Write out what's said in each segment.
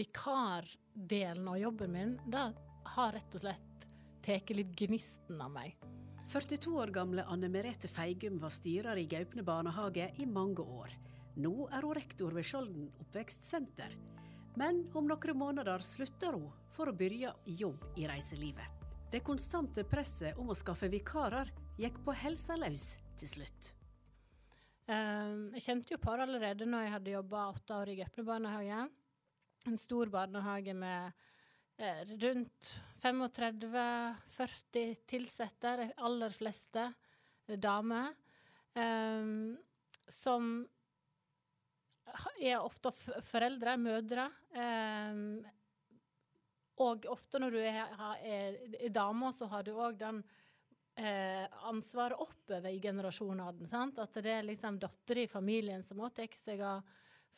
Vikardelen av jobben min, det har rett og slett tatt litt gnisten av meg. 42 år gamle Anne Merete Feigum var styrer i Gaupne barnehage i mange år. Nå er hun rektor ved Skjolden oppvekstsenter. Men om noen måneder slutter hun for å begynne jobb i reiselivet. Det konstante presset om å skaffe vikarer gikk på helsa løs til slutt. Eh, jeg kjente jo på det allerede når jeg hadde jobba åtte år i Gaupne barnehage. En stor barnehage med eh, rundt 35-40 ansatte, de aller fleste eh, damer. eh, som er ofte foreldre, mødre. eh, og ofte når du er, er, er dame, så har du òg den eh, ansvaret oppover i generasjonene. At det er liksom datter i familien som også tar seg av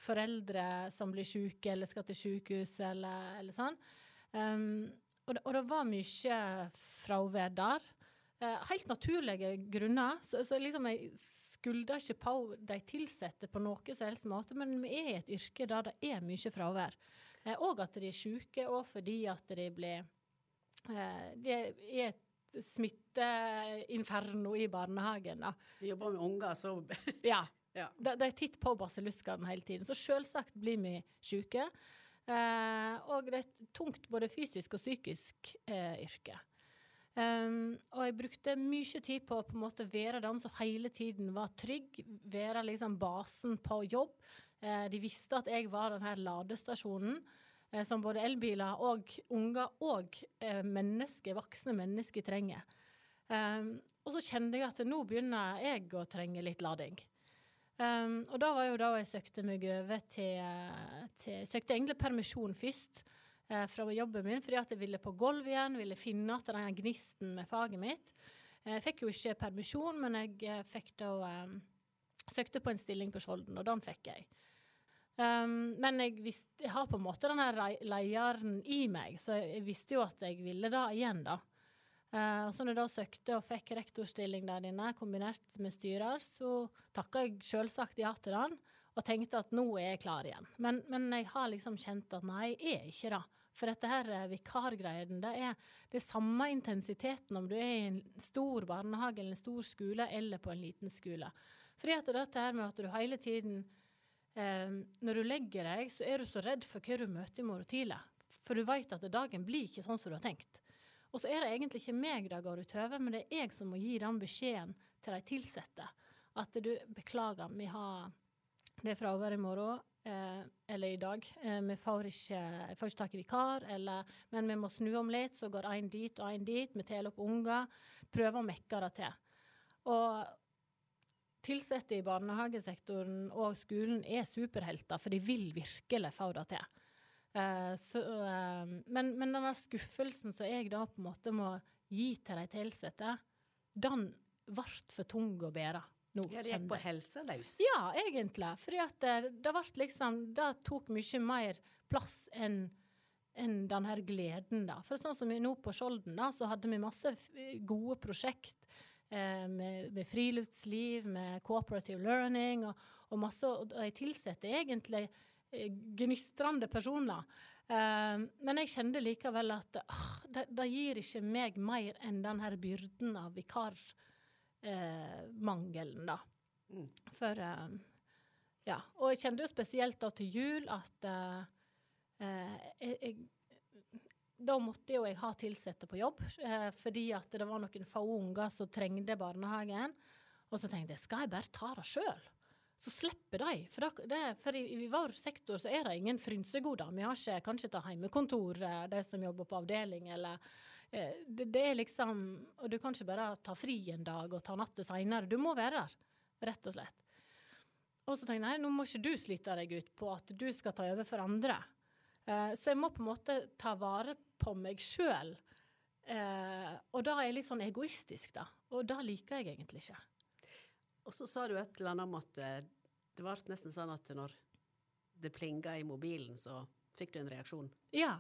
foreldre som blir syke eller skal til sykehus eller, eller sånn. Um, og, det, og det var mye fravær der. Uh, helt naturlige grunner. Så, så liksom jeg skulder ikke på de ansatte på noe som helst måte, men vi er i et yrke der det er mye fravær. Eh, og at de er syke, og fordi at de blir uh, Det er et smitteinferno i barnehagen. da. Vi jobber med unger, så Ja. Ja. De, de titter på basilluskene hele tiden. Så selvsagt blir vi syke. Eh, og det er et tungt både fysisk og psykisk eh, yrke. Um, og jeg brukte mye tid på å på en måte være den som hele tiden var trygg, være liksom basen på jobb. Eh, de visste at jeg var den her ladestasjonen eh, som både elbiler og unger og eh, mennesker, voksne mennesker trenger. Um, og så kjente jeg at nå begynner jeg å trenge litt lading. Um, og da var jo da jeg søkte meg over til, til søkte egentlig permisjon først uh, fra jobben min, fordi at jeg ville på gulv igjen, ville finne igjen den gnisten med faget mitt. Eh, Jeg fikk jo ikke permisjon, men jeg eh, fikk da um, søkte på en stilling på Skjolden, og den fikk jeg. Um, men jeg, visste, jeg har på en måte den her lederen i meg, så jeg visste jo at jeg ville da igjen, da. Eh, så når jeg da søkte og fikk rektorstilling der inne, kombinert med styrer, så takka jeg selvsagt ja til den, og tenkte at nå er jeg klar igjen. Men, men jeg har liksom kjent at nei, jeg er ikke det. For dette her vikargreiene, det er det samme intensiteten om du er i en stor barnehage eller en stor skole, eller på en liten skole. Fordi at dette her med at du hele tiden eh, Når du legger deg, så er du så redd for hva du møter i morgen tidlig. For du vet at dagen blir ikke sånn som du har tenkt. Og så er det egentlig ikke meg det går utover, men det er jeg som må gi den beskjeden til de ansatte. At du, beklager, vi har det fraværet i morgen, eh, eller i dag. Eh, vi får ikke, får ikke tak i vikar, eller, men vi må snu om litt, så går én dit og én dit. Vi teller opp unger. Prøver å mekke det til. Og ansatte i barnehagesektoren og skolen er superhelter, for de vil virkelig få det til. Eh, så, uh, men, men denne skuffelsen som jeg da på en måte må gi til de tilsatte, den ble for tung å bære. Nå, Ja, det gikk på helsa løs. Ja, egentlig. Fordi at det, det ble liksom Det tok mye mer plass enn enn den her gleden, da. For sånn som vi nå på Skjolden, da, så hadde vi masse gode prosjekt eh, med, med friluftsliv, med cooperative learning, og, og masse Og de er egentlig eh, gnistrende personer. Eh, men jeg kjente likevel at åh, det, det gir ikke meg mer enn den her byrden av vikarmangelen, da. Mm. For eh, Ja. Og jeg kjente jo spesielt da til jul at eh, eh, jeg, jeg, Da måtte jo jeg ha ansatte på jobb, eh, fordi at det var noen få unger som trengte barnehagen. Og så tenkte jeg skal jeg bare ta det sjøl? Så slipper de. For, det, for i, i vår sektor så er det ingen frynsegoder. Vi har ikke kanskje ta hjemmekontor, eh, de som jobber på avdeling, eller eh, det, det er liksom Og du kan ikke bare ta fri en dag og ta natta seinere. Du må være der, rett og slett. Og så tenker jeg nei, nå må ikke du slite deg ut på at du skal ta over for andre. Eh, så jeg må på en måte ta vare på meg sjøl. Og da er jeg litt sånn egoistisk, da. Og da liker jeg egentlig ikke. Og så sa du et eller annet om at eh, det ble nesten sånn at når det plinga i mobilen, så fikk du en reaksjon. Ja.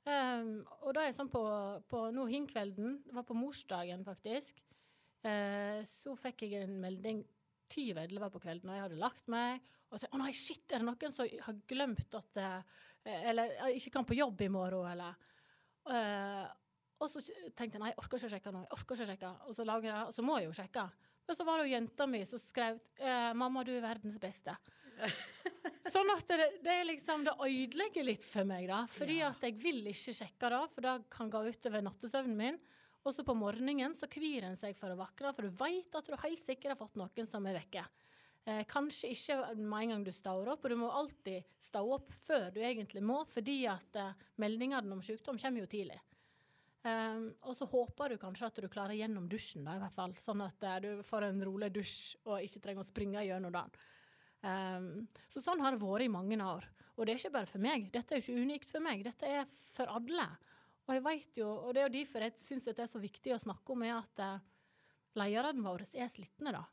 Um, og da er jeg sånn på, på nå hinkvelden, det var på morsdagen faktisk, uh, så fikk jeg en melding ti over elleve på kvelden, og jeg hadde lagt meg. Og tenkte å nei, shit, er det noen som har glemt at uh, Eller uh, ikke kan på jobb i morgen, eller Og så tenkte jeg nei, jeg orker ikke å sjekke nå, jeg orker ikke å sjekke. Og så lager jeg, og så må jeg jo sjekke. Og så var det jenta mi som skrev 'Mamma, du er verdens beste'. sånn at det, det, liksom, det ødelegger litt for meg, da. Fordi ja. at jeg vil ikke sjekke det, for det kan gå utover nattesøvnen min. Og så på morgenen så kvir en seg for å vakre, for du veit at du helt sikkert har fått noen som er vekke. Eh, kanskje ikke med en gang du står opp, og du må alltid stå opp før du egentlig må, fordi at eh, meldingene om sykdom kommer jo tidlig. Um, og så håper du kanskje at du klarer gjennom dusjen, da, i hvert fall. Sånn at uh, du får en rolig dusj og ikke trenger å springe gjennom dagen. Um, så sånn har det vært i mange år. Og det er ikke bare for meg. Dette er jo ikke unikt for meg. Dette er for alle. Og jeg vet jo, og det er jo derfor jeg syns det er så viktig å snakke om, er at uh, lederne våre er slitne, da.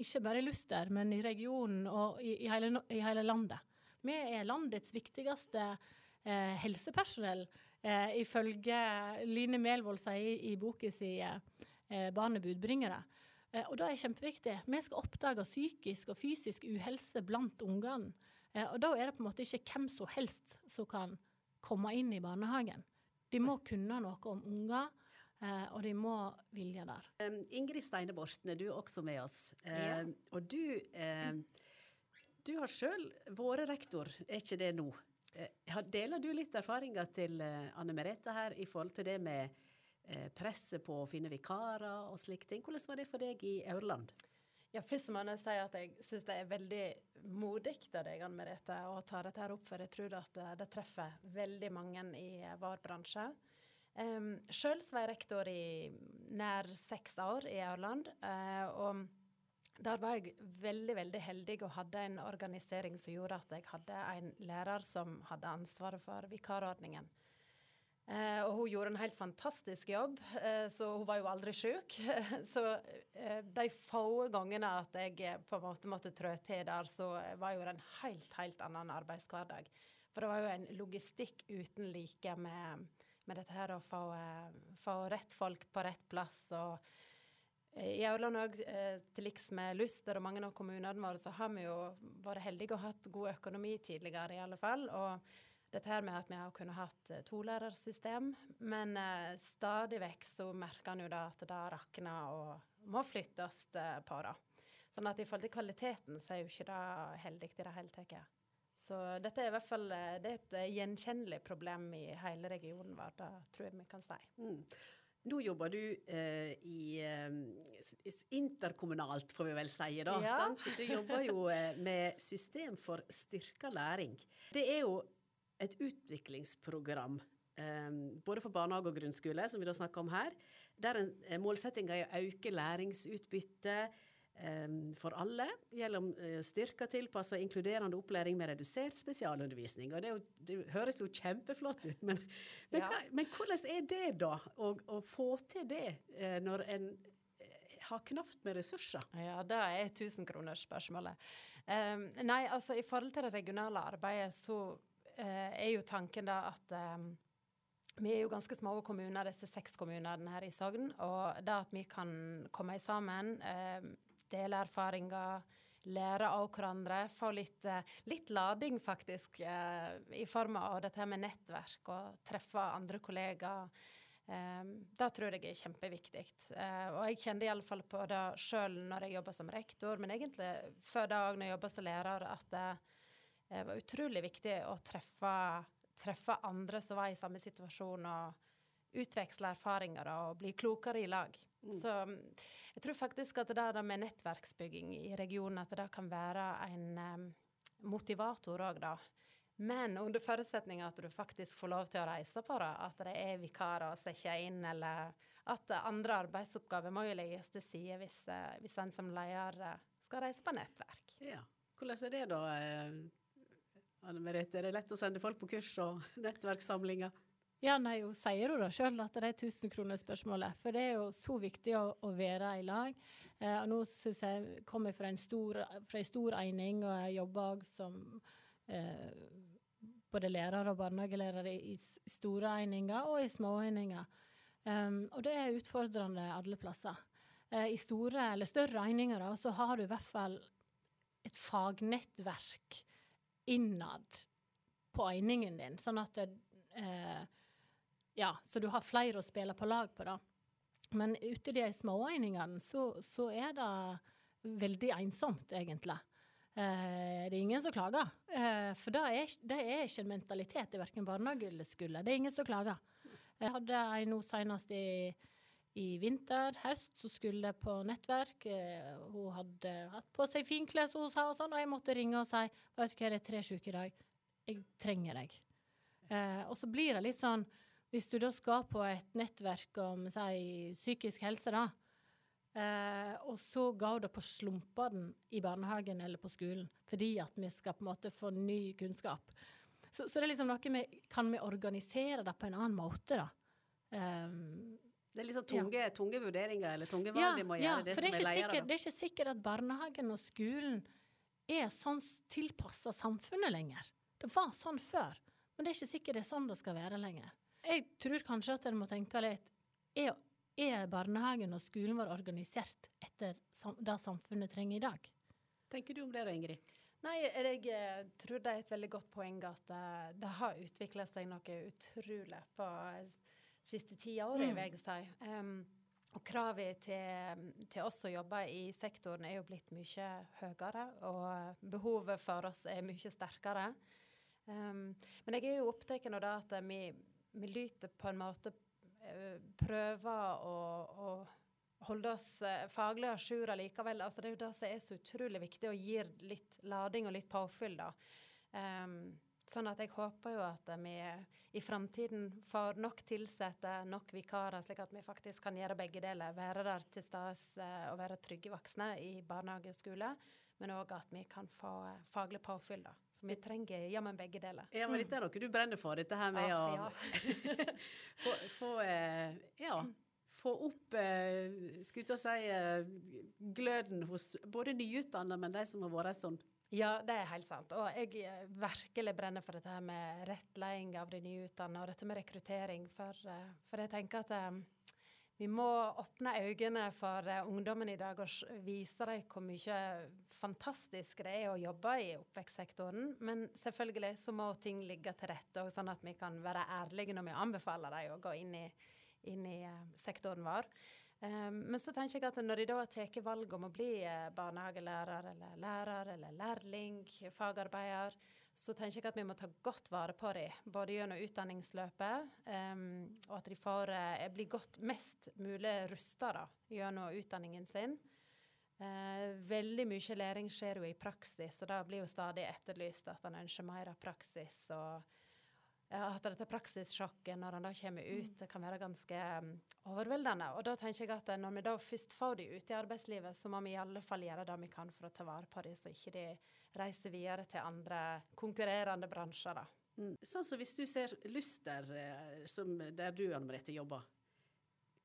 Ikke bare i Luster, men i regionen og i, i, hele, i hele, landet. Vi er landets viktigste uh, helsepersonell, uh, ifølge Line Melvold sier i boka si uh, 'Barn er budbringere'. Eh, og det er kjempeviktig. Vi skal oppdage psykisk og fysisk uhelse blant ungene. Eh, og da er det på en måte ikke hvem som helst som kan komme inn i barnehagen. De må kunne noe om unger, eh, og de må vilje der. Ingrid Steine Borten, er du også med oss. Ja. Og du, du har sjøl vært rektor, er ikke det nå? Deler du litt erfaringer til Anne Merete her i forhold til det med Eh, presset på å finne vikarer og slike ting. Hvordan var det for deg i Aurland? Ja, Først må jeg si at jeg syns det er veldig modig av deg, Anne Merete, å ta dette her opp, for jeg tror at det, treffer veldig mange i vår bransje. Um, Sjøl var jeg rektor i nær seks år i Aurland. Og der var jeg veldig veldig heldig og hadde en organisering som gjorde at jeg hadde en lærer som hadde ansvaret for vikarordningen. Eh, og hun gjorde en helt fantastisk jobb, eh, så hun var jo aldri syk. så eh, de få gangene at jeg eh, på en måte måtte trå til der, så var jo det en helt, helt annen arbeidshverdag. For det var jo en logistikk uten like med, med dette her å få, eh, få, rett folk på rett plass. og eh, i Aurland òg, til liks med Luster og mange av kommunene våre, så har vi jo vært heldige og hatt god økonomi tidligere, i alle fall. og dette her med at vi har kunnet hatt uh, tolærersystem, men stadig vekk så merker en jo da at det rakner og må flyttes på. da. Sånn at i forhold til kvaliteten så er jo ikke det heldig i det hele tatt. Så dette er i hvert fall er et gjenkjennelig problem i hele regionen vår, det tror jeg vi kan si. Mm. Nå jobber du eh, i eh, interkommunalt, får vi vel si. da, ja. Du jobber jo eh, med system for styrka læring. Det er jo et utviklingsprogram Eh, både for barnehage og grunnskole, som vi da snakker om her, der eh, målsettinga er å øke læringsutbyttet for alle gjennom uh, styrka, tilpassa inkluderende opplæring med redusert spesialundervisning. Og det, jo, det høres jo kjempeflott ut, men, men, ja. hva, men, hvordan er det da, å, å få til det uh, når en har knapt med ressurser? Ja, det er tusenkronersspørsmålet. Um, nei, altså i forhold til det regionale arbeidet, så uh, er jo tanken da at um, vi er jo ganske små kommuner, disse seks kommunene her i Sogn. Og det at vi kan komme sammen, eh, dele erfaringer, lære av hverandre, få litt, eh, litt lading faktisk, eh, i form av dette med nettverk og treffe andre kollegaer. Um, det tror jeg er kjempeviktig. Uh, og jeg kjente iallfall på det sjøl når jeg jobba som rektor, men egentlig før det òg når jeg jobba som lærer, at det var utrolig viktig å treffe, treffe, andre som var i samme situasjon, og utveksle erfaringer og bli klokere i lag. Mm. Så jeg tror faktisk at det med nettverksbygging i regionen, at det kan være en motivator òg, da. Men under forutsetning at du faktisk får lov til å reise på det, at det er vikarer å sette inn, eller at andre arbeidsoppgaver må jo legges til side hvis, eh, hvis en som leder eh, skal reise på nettverk. Ja. Hvordan er det da? Eh, Anne Merete? Er det lett å sende folk på kurs og nettverkssamlinger? Ja, nei, hun sier jo da sjøl, at det er 1000-kronersspørsmålet. For det er jo så viktig å, å være i lag. Eh, og nå syns jeg kommer fra en stor, fra en stor eining, og jeg jobber som eh, både lærer og barnehagelærer i, i store eininger og i små eininger. Um, og det er utfordrende alle plasser. Eh, I store eller større eininger da, så har du i hvert fall et fagnettverk innad på einingen din, sånn at det, uh, Ja, så du har flere å spille på lag på, da. Men ute i de småeiningene så, så er det veldig ensomt, egentlig. Eh, det er ingen som klager. Eh, for det er, det er, ikke en mentalitet i verken barnehage eller skole. Det er ingen som klager. Jeg hadde en nå senest i, i vinter, høst, så skulle på nettverk. Eh, hun hadde hatt på seg finklær, som hun sa, og sånn, og jeg måtte ringe og si vet du hva, det er tre syke i dag. Jeg trenger deg. og så blir det litt sånn, hvis du da skal på et nettverk om si, psykisk helse, da, Eh, og så går det på slumpen i barnehagen eller på skolen, fordi at vi skal på en måte få ny kunnskap. Så, så det er liksom noe med Kan vi organisere det på en annen måte, da? Um, det er litt sånn tunge, ja. tunge vurderinger eller tunge valg ja, de må gjøre, ja, det for det er, er. Sikkert, det er ikke sikkert at barnehagen og skolen er sånn tilpassa samfunnet lenger. Det var sånn før, men det er ikke sikkert det er sånn det skal være lenger. Jeg tror kanskje at en må tenke litt er er barnehagen og skolen vår organisert etter det samfunnet trenger i dag? Tenker du om det da, Ingrid? Nei, jeg eh, tror det er et veldig godt poeng at det, det har utvikla seg noe utrolig på siste ti årene, mm. vil jeg si. Um, og kravet til, til, oss som jobber i sektoren er jo blitt mye høyere, og behovet for oss er mye sterkere. Um, men jeg er jo opptatt av det at vi, vi lyter på en måte Eh, prøver å, å holde oss eh, faglig à jour likevel. Altså, det er jo det som er så utrolig viktig, og gir litt lading og litt påfyll. da. Um, sånn at jeg håper jo at vi i framtiden får nok ansatte, nok vikarer, slik at vi faktisk kan gjøre begge deler. Være der til stede uh, og være trygge voksne i barnehage og skole, men òg at vi kan få faglig påfyll. da. For vi trenger jammen begge deler. Ja, men dette er noe du brenner for, dette her med ja. å få, få, eh, ja, få opp eh, skulle jeg si, eh, gløden hos både nyutdannede, men de som har vært en sånn ja, det er helt sant. Og jeg eh, virkelig brenner for dette her med rettleding av de nyutdannede og dette med rekruttering. For, for jeg tenker at vi må åpne øynene for uh, ungdommen i dag og vise dem hvor mye fantastisk det er å jobbe i oppvekstsektoren. Men selvfølgelig så må ting ligge til rette, sånn at vi kan være ærlige når vi anbefaler dem å gå inn i, inn i uh, sektoren vår. Um, men så tenker jeg at når de da tatt valg om å bli barnehagelærer eller lærer eller lærling, fagarbeider, så tenker jeg at vi må ta godt vare på dem, både gjennom utdanningsløpet, um, og at de får uh, blir godt mest mulig rusta gjennom utdanningen sin. Uh, veldig mye læring skjer jo i praksis, og da blir jo stadig etterlyst at en ønsker mer av praksis. og at dette praksissjokket når han da kommer ut, det kan være ganske um, overveldende. Og da tenker jeg at når vi da først får de ut i arbeidslivet, så må vi i alle fall gjøre det vi kan for å ta vare på dem, så ikke de reise videre til andre konkurrerende bransjer. da. Mm. Sånn som hvis du ser Lyster, eh, som der du Anne Merete jobber.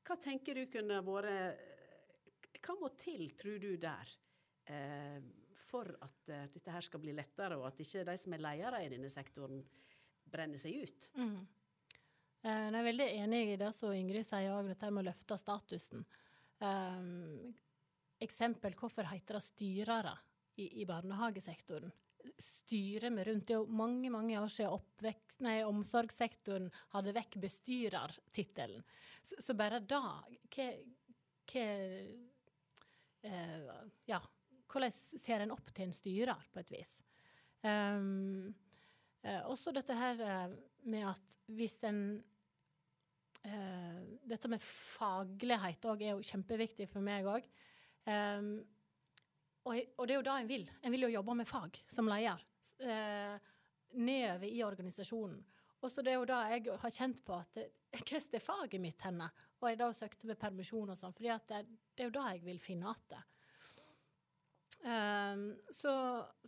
Hva tenker du kunne vært Hva må til, tror du, der? Eh, for at eh, dette her skal bli lettere, og at ikke de som er ledere i denne sektoren, brenner seg ut? Mm. Eh, jeg er veldig enig i det som Ingrid sier òg, dette med å løfte statusen. Um, eksempel, hvorfor heter det styrere? I, i barnehagesektoren styrer vi rundt. Det er jo mange mange år siden oppvekst, nei, omsorgssektoren hadde vekk bestyrertittelen. Så, så, bare da hva, hva uh, Ja, hvordan ser en opp til en styrer, på et vis? Um, uh, også dette her uh, med at hvis en Dette med faglighet òg er jo kjempeviktig for meg òg. Og, og, det er jo det en vil. En vil jo jobbe med fag som leder. Eh, nedover i organisasjonen. Og så det er jo det jeg har kjent på, at hvordan er faget mitt henne? Og jeg da søkte med permisjon og sånn, for det, det, er jo det jeg vil finne igjen. Um, så,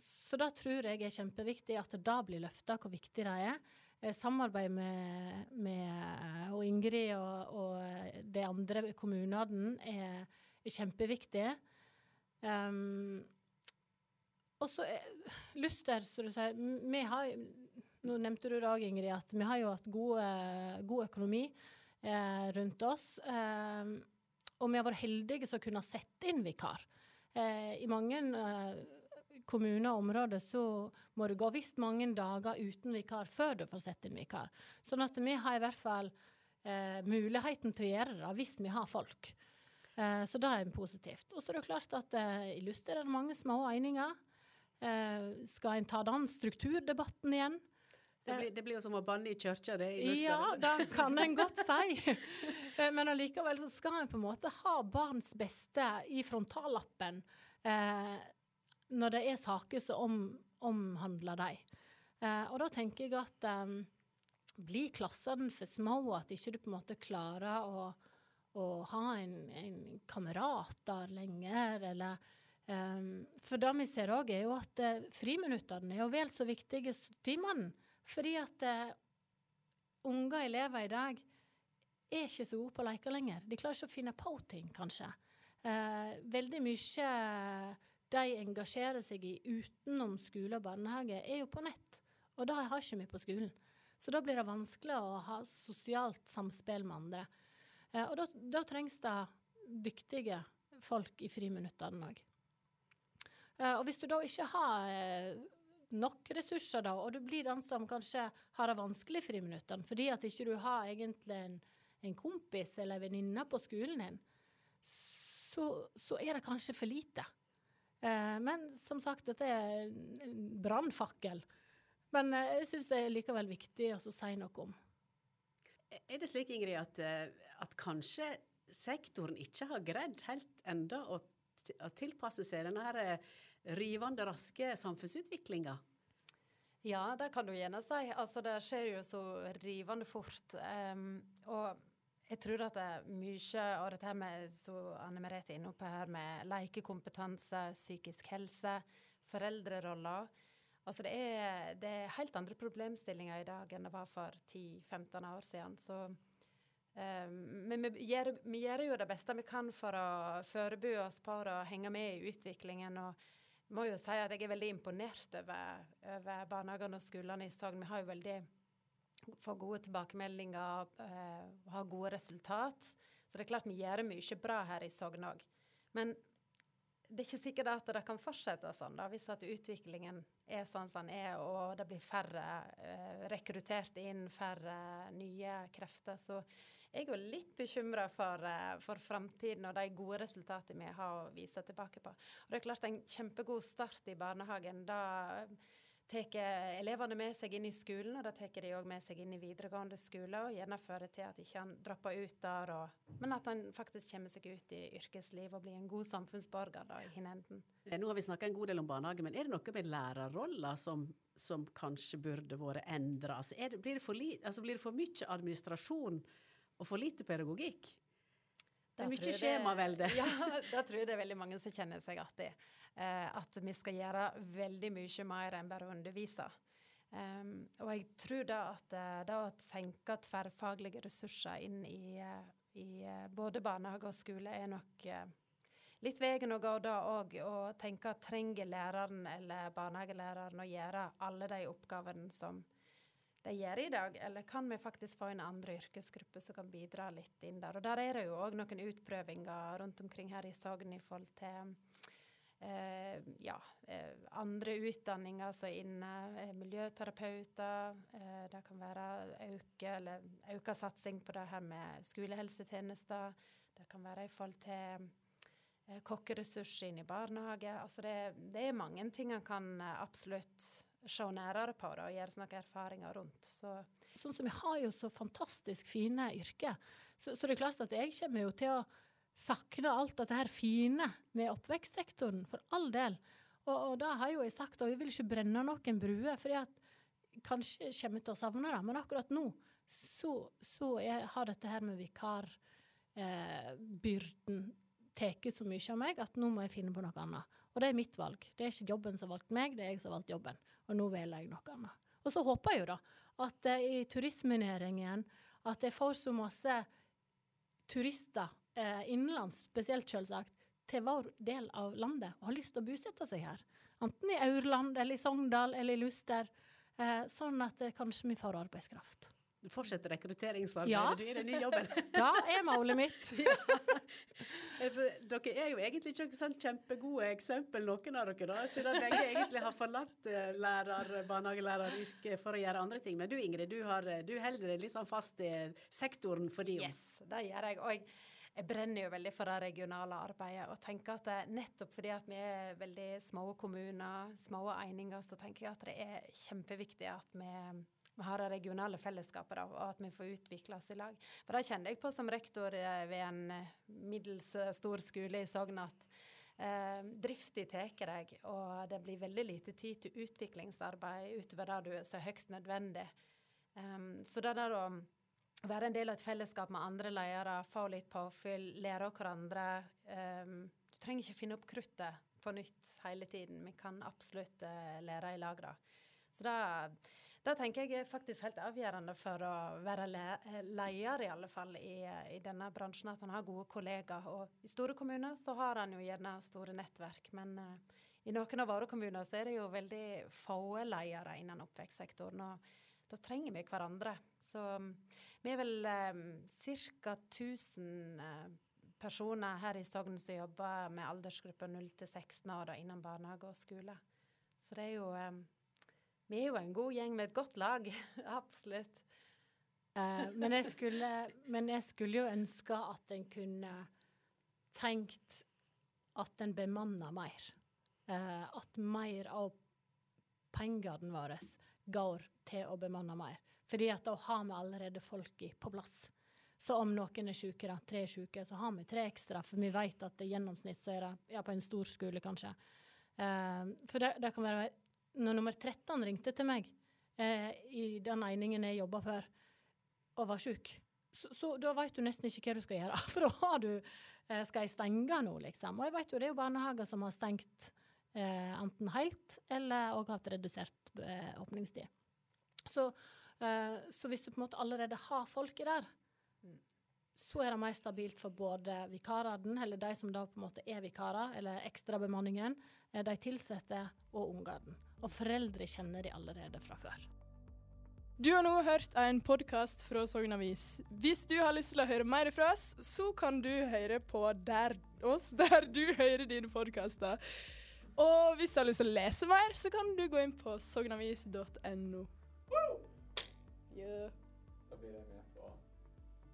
så, da tror jeg er kjempeviktig at det da blir løfta hvor viktig det er. Eh, samarbeid med, med og Ingrid og, og, de andre kommunene er, er kjempeviktig. Um, og så Luster, som du sier. Vi har, nå nevnte du òg, Ingrid, at vi har jo hatt gode, god økonomi eh, rundt oss. Eh, og vi har vært heldige som kunne sette inn vikar. Eh, I mange eh, kommuner og områder så må det gå visst mange dager uten vikar før du får sette inn vikar. Sånn at vi har i hvert fall eh, muligheten til å gjøre det hvis vi har folk. Eh, så det er positivt. Og så er det klart at eh, i Luster er det mange små eininger. Eh, skal en ta den strukturdebatten igjen? Det blir, det blir, jo som å banne i kirka, det. Ja, det kan en godt si. Men allikevel så skal en på en måte ha barns beste i frontallappen eh, når det er saker som om, omhandler dem. Eh, og da tenker jeg at eh, blir klassene for små, at ikke du på en måte klarer å, å ha en, en, kamerat der lenger, eller um, For det vi ser òg, er jo at uh, friminuttene er jo vel så viktige som timene. Fordi at uh, unger elever i dag er ikke så gode på å leke lenger. De klarer ikke å finne på ting, kanskje. Uh, veldig mye de engasjerer seg i utenom skole og barnehage, er jo på nett. Og det har ikke vi på skolen. Så da blir det vanskelig å ha sosialt samspill med andre. Uh, og da, da, trengs det dyktige folk i friminuttene òg. Uh, og hvis du da ikke har nok ressurser, da, og du blir den som kanskje har det vanskelig i friminuttene fordi at ikke du har egentlig en, en kompis eller en venninne på skolen din, så, så, er det kanskje for lite. Eh, men som sagt, dette er en brannfakkel. Men eh, jeg syns det er likevel viktig å si noe om. Er det slik, Ingrid, at, eh, at kanskje sektoren ikke har greid helt enda å, tilpasse seg denne her eh, rivende raske samfunnsutviklinga? Ja, det kan du gjerne si. Altså, det skjer jo så rivende fort. Um, og jeg tror at det er mye av dette her med som Anne Merete er inne på her, med lekekompetanse, psykisk helse, foreldreroller Altså det er, det er, helt andre problemstillinger i dag enn det var for 10-15 år siden. Så, men vi gjør, vi gjør, jo det beste vi kan for å forberede oss på å henge med i utviklingen. og må jo si at jeg er veldig imponert over, over barnehagene og skolene i Sogn. Vi har jo veldig får gode tilbakemeldinger, uh, har gode resultat. Så det er klart vi gjør mye bra her i Sogn òg. Men det er ikke sikkert at det kan fortsette sånn, da, hvis at utviklingen er sånn som den er, og det blir færre uh, rekruttert inn, færre nye krefter. Så jeg er litt bekymra for, uh, for framtiden og de gode resultatene vi har å vise tilbake på. Og det er klart En kjempegod start i barnehagen. Da tar elevene med seg inn i skolen, og da tar de òg med seg inn i videregående skole. og Gjerne fører til at ikke han dropper ut der, og, men at han faktisk kommer seg ut i yrkesliv og blir en god samfunnsborger da, i hinenden. Eh, nå har vi snakka en god del om barnehage, men er det noe med lærerrolla som, som kanskje burde vært endra? Altså, blir, altså, blir det for mye administrasjon? Og for lite pedagogikk. Det er mye skjemavelde. Ja, da tror jeg det er veldig mange som kjenner seg i. Eh, at vi skal gjøre veldig mye mer enn bare å undervise. Um, og jeg tror da at uh, det å tenke tverrfaglige ressurser inn i, uh, i uh, både barnehage og skole er nok litt veien å gå da òg. Og tenke at trenger læreren eller barnehagelæreren å gjøre alle de oppgavene som de gjør i dag, eller kan vi faktisk få en andre yrkesgruppe som kan bidra litt inn der? Og Der er det jo òg noen utprøvinger rundt omkring her i Sogn i forhold til eh, ja, eh, andre utdanninger som er inne. Eh, miljøterapeuter. Eh, det kan være øke, eller øka satsing på det her med skolehelsetjenester. Det kan være i forhold til eh, kokkeressurser inn i barnehage. Altså det, det er mange ting en kan absolutt se nærere på det og gjøre noen erfaringer rundt. Så. Sånn som Vi har jo så fantastisk fine yrker, så, så, det er klart at jeg kommer jo til å sakne alt dette her fine med oppvekstsektoren, for all del. Og, og da har jo jeg sagt at vi vil ikke brenne noen bruer, for kanskje kommer vi til å savne det. Men akkurat nå så, så jeg, har dette her med vikarbyrden eh, tatt så mye av meg at nå må jeg finne på noe annet. Og det er mitt valg. Det er ikke jobben som har valgt meg, det er jeg som har valgt jobben. Og nå velger jeg noe annet. Og så håper jeg jo da at uh, i turismenæringen at jeg får så masse turister eh, innenlands, spesielt selvsagt, til vår del av landet og har lyst til å bosette seg her. Enten i Aurland eller i Sogndal eller i Luster. Eh, sånn at kanskje vi får arbeidskraft. Du fortsetter rekrutteringsarbeidet ja. du i den nye jobben. da er målet mitt. ja. Dere er jo egentlig ikke sånn kjempegode eksempel, noen av dere, da, siden begge egentlig har forlatt eh, lærer, barnehagelæreryrket for å gjøre andre ting. Men du Ingrid, du, har, du holder deg liksom fast i sektoren for din Yes, det gjør jeg. Og jeg, jeg brenner jo veldig for det regionale arbeidet. Og tenker at det, nettopp fordi at vi er veldig små kommuner, små eininger, så tenker jeg at det er kjempeviktig at vi vi har det regionale fellesskapet, da, og at vi får utvikle oss i lag. For Det kjenner jeg på som rektor eh, ved en eh, middels eh, stor skole i Sogn at eh, drifta tar deg, og det blir veldig lite tid til utviklingsarbeid utover det du er så høyst nødvendig. Um, så det der å være en del av et fellesskap med andre ledere, få litt påfyll, lære av hverandre um, Du trenger ikke finne opp kruttet på nytt hele tiden. Vi kan absolutt uh, lære i lag. Da. Så det det tenker jeg er faktisk helt avgjørende for å være le leder, i alle fall, i, i, denne bransjen. At han har gode kollegaer. Og i store kommuner så har han jo gjerne store nettverk. Men uh, i noen av våre kommuner så er det jo veldig få ledere innen oppvekstsektoren. Og da trenger vi hverandre. Så um, vi er vel um, ca. 1000 uh, personer her i Sogn som jobber med aldersgruppa 0 til 16 år innen barnehage og skole. Så det er jo um, vi er jo en god gjeng med et godt lag. Absolutt. Uh, men, jeg skulle, men, jeg skulle, jo ønske at en kunne tenkt at en bemanna mer. Uh, at mer av pengene våre går til å bemanne mer. Fordi at da har vi allerede folk på plass. Så om noen er syke, da, tre syke, så har vi tre ekstra. For vi vet at i gjennomsnitt så er det ja, på en stor skole, kanskje. Uh, for det, det, kan være når nummer 13 ringte til meg eh, i den einingen jeg jobba for, og var sjuk, så, så, da veit du nesten ikke hva du skal gjøre. For da har du eh, Skal jeg stenge nå, liksom? Og jeg vet jo det er jo barnehager som har stengt eh, enten helt eller òg hatt redusert eh, åpningstid. Så, eh, så, hvis du på en måte allerede har folket der, så er det mer stabilt for både vikarene, eller de som da på en måte er vikarer, eller ekstrabemanningen, eh, de ansatte og ungene. Og foreldre kjenner de allerede fra før. Du har nå hørt en podkast fra Sogn Avis. Hvis du har lyst til å høre mer fra oss, så kan du høre på der, oss der du hører dine podkaster. Og hvis du har lyst til å lese mer, så kan du gå inn på sognavis.no. Yeah.